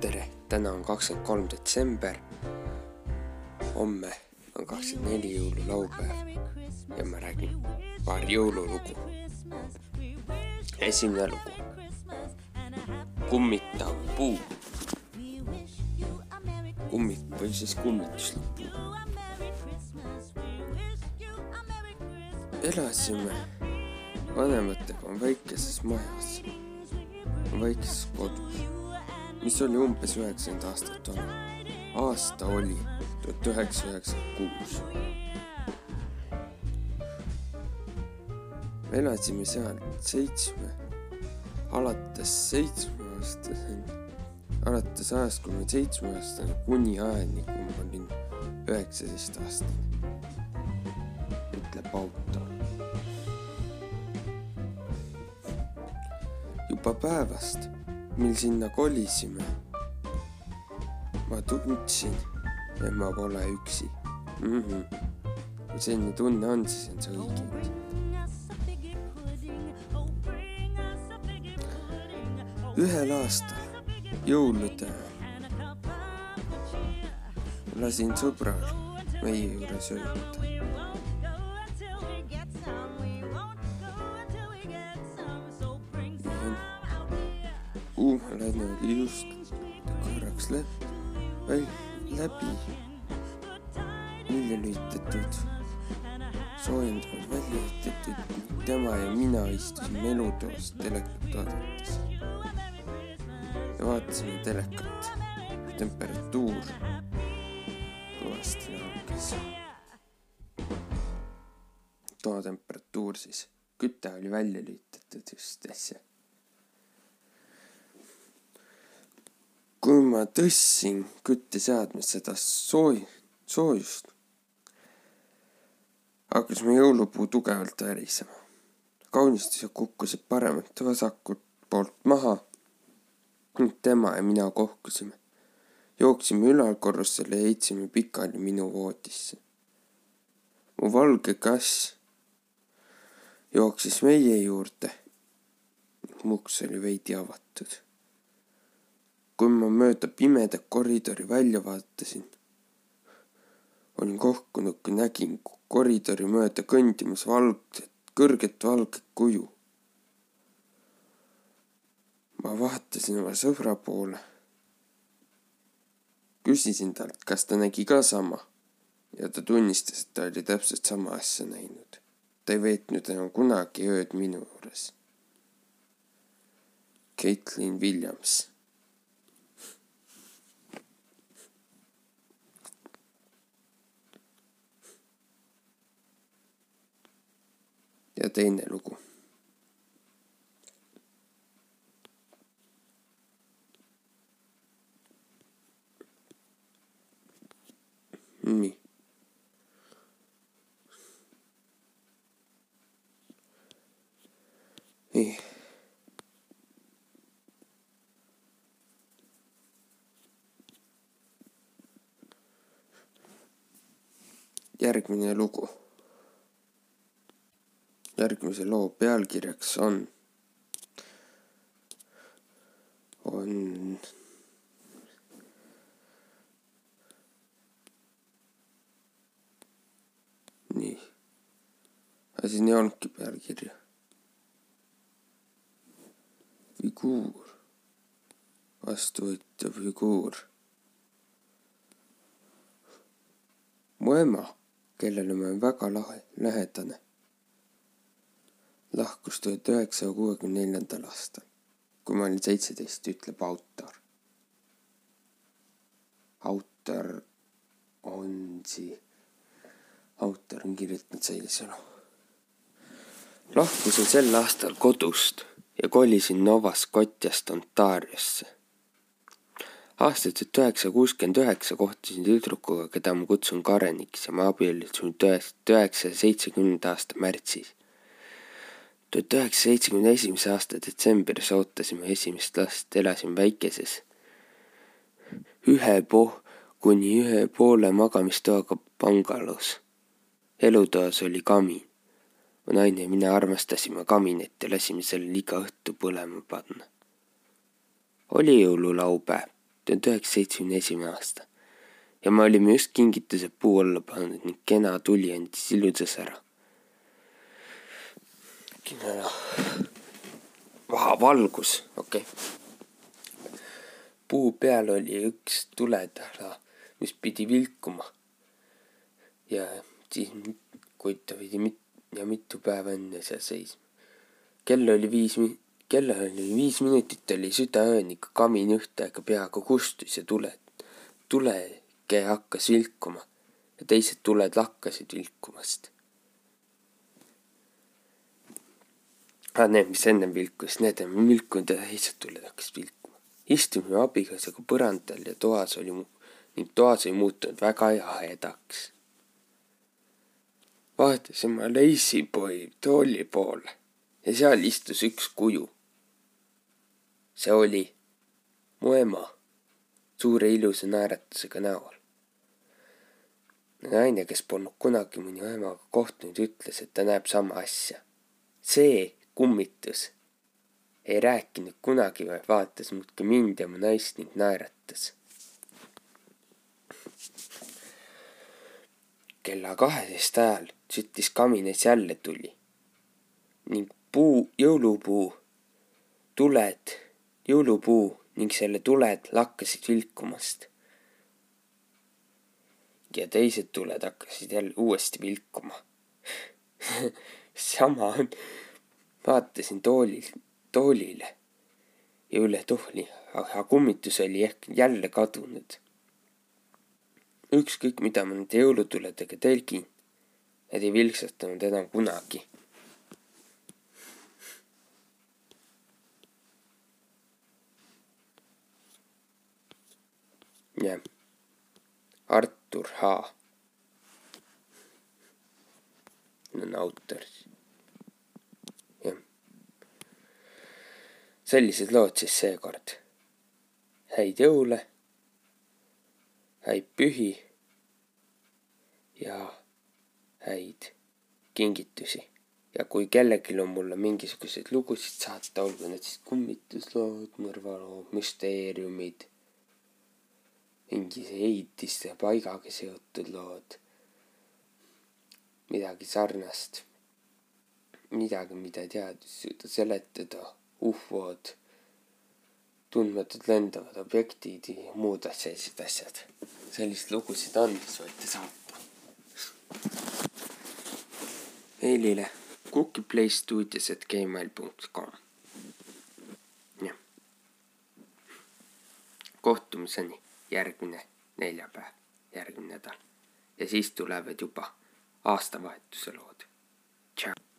tere, täna on kakskümmend kolm detsember. homme on kakskümmend neli jõululaupäev ja ma räägin paar jõululugu. esimene lugu. kummitav puu. kummik või siis kummituslik puu. elasime vanematega väikeses majas, väikeses kodus mis oli umbes üheksakümmend aastat vana. aasta oli tuhat üheksasada üheksakümmend kuus. me elasime seal seitsme, alates seitsme aastaseni, alates ajast, kui ma olin seitsmeaastane, kuni ajani, kui ma olin üheksateist aastane, ütleb autor. juba päevast mil sinna kolisime, ma tundsin, et ma pole üksi mm. -hmm. kui selline tunne on, siis on see õige. ühel aastal jõulude ajal lasin sõbral meie juures ööbida oli just korraks läbi, läbi. Välja lülitatud, soojendanud välja lülitatud, tema ja mina istusime elutoas telekat vaadates. ja vaatasime telekat, temperatuur kõvasti langes. toatemperatuur siis, küte oli välja lülitatud just äsja kui ma tõstsin kütteseadmes seda sooj-, soojust, hakkas mu jõulupuu tugevalt värisema. kaunistused kukkusid paremalt vasakult poolt maha ning tema ja mina kohkusime. jooksime ülalkorrusele ja heitsime pikali minu voodisse. mu valge kass jooksis meie juurde. mu uks oli veidi avatud kui ma mööda pimedat koridori välja vaatasin, olin kohkunud, kui nägin koridori mööda kõndimas valget, kõrget valget kuju. ma vaatasin oma sõbra poole. küsisin talt, kas ta nägi ka sama ja ta tunnistas, et ta oli täpselt sama asja näinud. ta ei veetnud enam kunagi ööd minu juures. Caitlin Williams ja teine lugu. nii. nii. järgmine lugu järgmise loo pealkirjaks on, on nii, aga siin ei olnudki pealkirja. figuur, vastuvõttev figuur. mu ema, kellele ma olen väga lahe, lähedane lahkus tuhat üheksasaja kuuekümne neljandal aastal, kui ma olin seitseteist, ütleb autor. autor on siis, autor on kirjutanud sellise loo. lahkusin sel aastal kodust ja kolisin Nova Scotiast Ontariosse. aastal tuhat üheksasada kuuskümmend üheksa kohtusin tüdrukuga, keda ma kutsun Kareniks ja me abiellusime tuhat üheksasaja seitsmekümnenda aasta märtsis tuhat üheksasaja seitsmekümne esimese aasta detsembris ootasime esimest last, elasime väikeses ühe po-, kuni ühe poole magamistoaga bangalus. elutoas oli kamin. mu naine ja mina armastasime kaminat ja lasime sellel iga õhtu põlema panna. oli jõululaupäev, tuhande üheksasaja seitsmekümne esimene aasta ja me olime just kingitused puu alla pannud ning kena tuli andis ilusa sära. valgus, okei okay. puu peal oli üks tuletala, mis pidi vilkuma. ja siis, kuid ta pidi mit- ja mitu päeva enne seal seisma. kell oli viis mi-, kellal oli viis minutit, oli südaööniku kamin ühte aega peaaegu kustus ja tuled, tuleke hakkas vilkuma ja teised tuled lakkasid vilkumast. Ah, need, mis ennem vilkus, need on vilkunud ja teised tuled hakkasid vilkuma. istusime abikaasaga põrandal ja toas oli ning toas oli muutunud väga jahedaks. vaatasin ma Leisipoi tooli poole ja seal istus üks kuju see oli mu ema suure ilusa naeratusega näol. naine, kes polnud kunagi minu emaga kohtunud, ütles, et ta näeb sama asja. see kummitus ei rääkinud kunagi, vaid vaatas muudkui mind ja mu naist ning naeratas. kella kaheteist ajal süttis kaminas jälle tuli ning puu, jõulupuu tuled jõulupuu ning selle tuled lakkasid vilkumast. ja teised tuled hakkasid jälle uuesti vilkuma sama on, vaatasin toolil, toolile ja üle tooli, aga kummitus oli ehk jälle kadunud. ükskõik, mida ma nende jõulutuledega telgin, need ei vilksatanud enam kunagi jah, Artur H on autor. jah. Sellised lood siis seekord. häid jõule, häid pühi ja häid kingitusi. ja kui kellelgi on mulle mingisuguseid lugusid saata, olgu need siis kummituslood, mõrvalood, müsteeriumid mingi ehitiste paigaga seotud lood, midagi sarnast, midagi, mida teadus ei suuda seletada, ufod, tundmatud lendavad objektid ja muud sellised asjad. selliseid lugusid on, siis võite saata. meilile cookiePlaystudios at gmail.com. jah. kohtumiseni järgmine neljapäev, järgmine nädal. ja siis tulevad juba aastavahetuse lood. tšau.